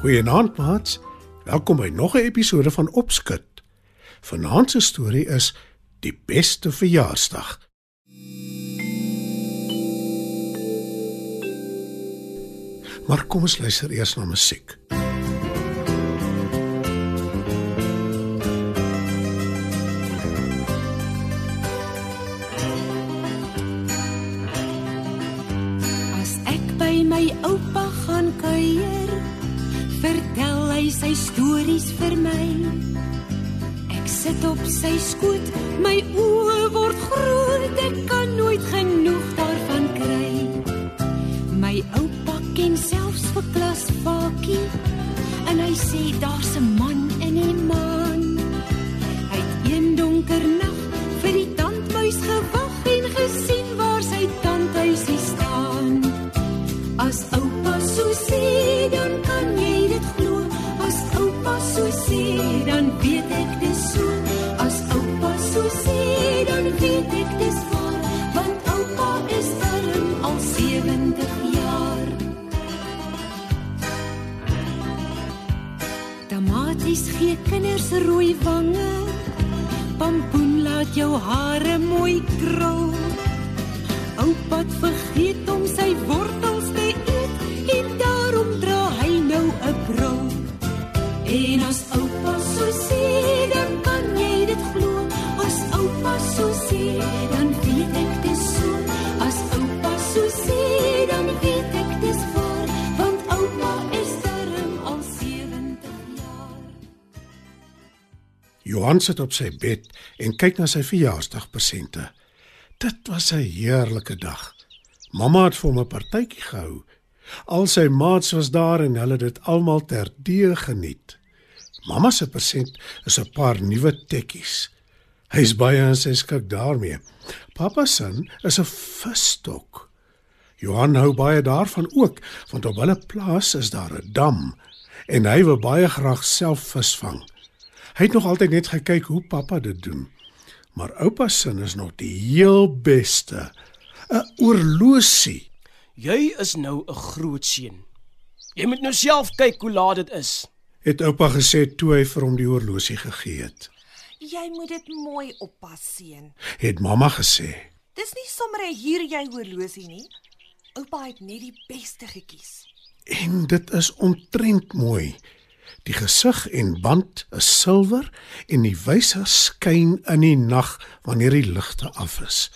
Goeienaand, maats. Welkom by nog 'n episode van Opskud. Vanaand se storie is Die beste verjaarsdag. Maar kom ons luister eers na musiek. Sy stories vir my. Ek sit op sy skoot, my oë word groot, ek kan nooit genoeg daarvan kry. My oupa ken selfs vir klasvakie en hy sê daar's 'n man in die maan. Hy het een donker 70 jaar. Tamaties gee kinders rooi wange. Pampoen laat jou hare mooi krul. Oupa vergeet om sy wortels Johan sit op sy bed en kyk na sy verjaarsdagpresente. Dit was 'n heerlike dag. Mamma het vir hom 'n partytjie gehou. Al sy maats was daar en hulle het dit almal terdee geniet. Mamma se persent is 'n paar nuwe tekkies. Hy's baie in sy skik daarmee. Pappa se is 'n visstok. Johan hou baie daarvan ook, want op hulle plaas is daar 'n dam en hy wil baie graag self vis vang. Hy het nog altyd net gekyk hoe pappa dit doen. Maar oupa se is nog die heel beste. 'n Oorlosie. Jy is nou 'n groot seun. Jy moet nou self kyk hoe laat dit is. Het oupa gesê toe hy vir hom die horlosie gegee het. Jy moet dit mooi oppas, seun. Het mamma gesê. Dis nie sommer 'n hier jy horlosie nie. Oupa het net die beste gekies. En dit is ontrent mooi. Die gesig en band is silwer en die wyser skyn in die nag wanneer die ligte af is.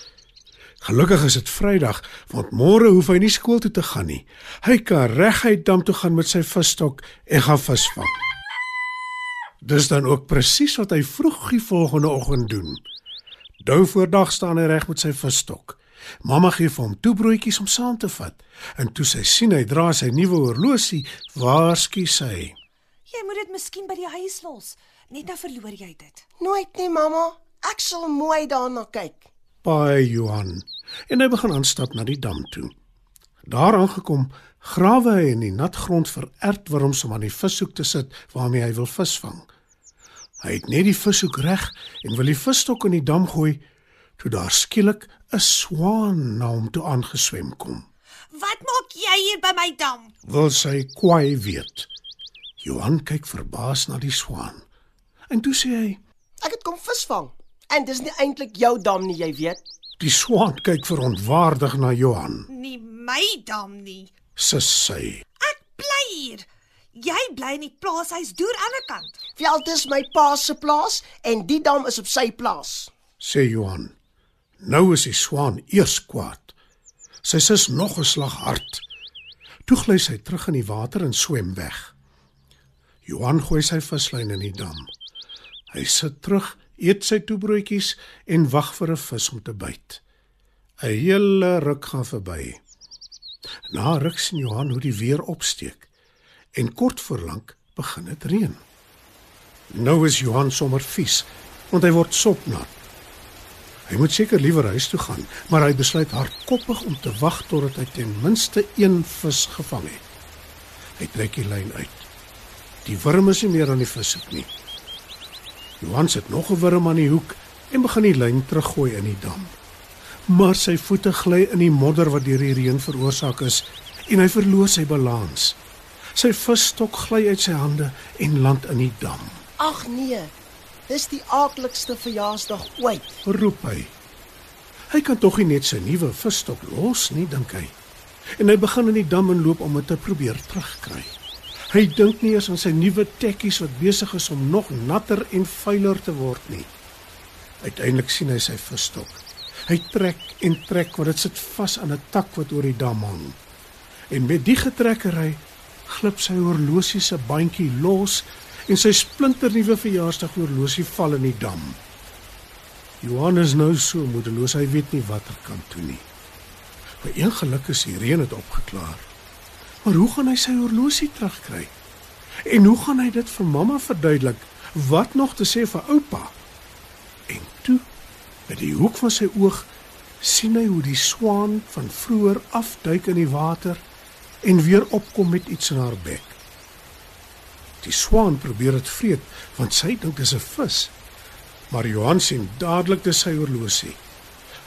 Gelukkig is dit Vrydag, want môre hoef hy nie skool toe te gaan nie. Hy kan reguit dam toe gaan met sy visstok en gaan visvang. Dis dan ook presies wat hy vroeg die volgende oggend doen. Dou voordag staan hy reg met sy visstok. Mamma gee vir hom toebroodjies om saam te vat. En toe sy sien hy dra sy nuwe horlosie, waarsku sy. Jy moet dit miskien by die huis los. Net nou verloor jy dit. Nooit nie, mamma. Ek sal mooi daarna kyk. Paai Johan en hy begin aanstap na die dam toe. Daar aangekom, grawe hy in die nat grond vir ertworms om aan die vishoek te sit waarmee hy wil visvang. Hy het net die vishoek reg en wil die visstok in die dam gooi toe daar skielik 'n swaan na hom toe aangeswem kom. Wat maak jy hier by my dam? Wil sy kwaai weet. Johan kyk verbaas na die swaan. En toe sê hy: Ek het kom visvang. En dis nie eintlik jou dam nie, jy weet. "Die swaan kyk verontwaardig na Johan." Nie my dam nie. Sis sy. Ek bly hier. Jy bly in die plaashuis deur aan die kant. Veld is my pa se plaas en die dam is op sy plaas. sê Johan. Nou is die swaan eers kwaad. Sy sis nog 'n slag hard. Toe gly sy terug in die water en swem weg. Johan gooi sy vislyn in die dam. Hy sit terug, eet sy toebroodjies en wag vir 'n vis om te byt. 'n Hele ruk gaan verby. Na ruk sien Johan hoe die weer opsteek en kort voor lank begin dit reën. Nou is Johan sommer vies want hy word sopnat. Hy moet seker liewer huis toe gaan, maar hy besluit hardkoppig om te wag totdat hy ten minste een vis gevang het. Hy trek die lyn uit. Die wurm is nie meer aan die vis sit nie. Johan sit nog 'n wurm aan die hoek en begin die lyn teruggooi in die dam. Maar sy voete gly in die modder wat deur die reën veroorsaak is en hy verloor sy balans. Sy visstok gly uit sy hande en land in die dam. Ag nee. Dis die aaklikste verjaarsdag ooit. Roep hy. Hy kan tog nie net sy nuwe visstok los nie, dink hy. En hy begin in die dam en loop om dit te probeer terugkry. Hy dink nie eens aan sy nuwe tekkies wat besig is om nog natter en vuiler te word nie. Uiteindelik sien hy sy visstok. Hy trek en trek want dit sit vas aan 'n tak wat oor die dam hang. En met die getrekkery glip sy horlosie se bandjie los en sy splinternuwe verjaarsdaghorlosie val in die dam. Johan is nou so moedeloos, hy weet nie wat hy kan doen nie. By een geluk is die reën het opgeklaar. Maar hoe gaan hy sy horlosie terugkry? En hoe gaan hy dit vir mamma verduidelik? Wat nog te sê vir oupa? En toe, by die hoek van sy oog, sien hy hoe die swaan van vroeër afduik in die water en weer opkom met iets in haar bek. Die swaan probeer dit vreet want sy dink dit is 'n vis. Maar Johan sien dadelik dis sy horlosie.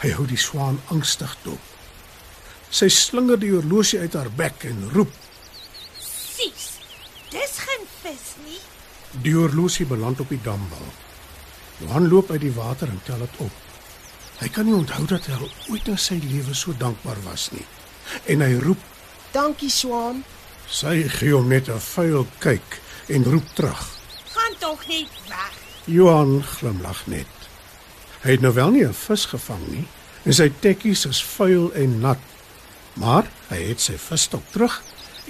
Hy hou die swaan angstig dop. Sy slinger die horlosie uit haar bek en roep. Sis. Dis geen vis nie. Die horlosie beland op die dambal. Johan loop uit die water en tel dit op. Hy kan nie onthou dat hy al ooit in sy lewe so dankbaar was nie. En hy roep, Dankie Swaan. sy gee hom net 'n vuil kyk en roep terug. Gaan tog net weg. Johan glimlag net. Hy het nou wel nie 'n vis gevang nie en sy tekkies is vuil en nat. Maar hy het sy visstok terug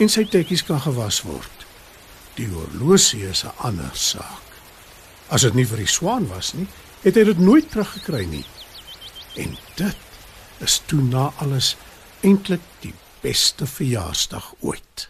en sy tekkies kan gewas word. Die horlosie is 'n ander saak. As dit nie vir die swaan was nie, het hy dit nooit teruggekry nie. En dit is toe na alles eintlik die beste verjaarsdag ooit.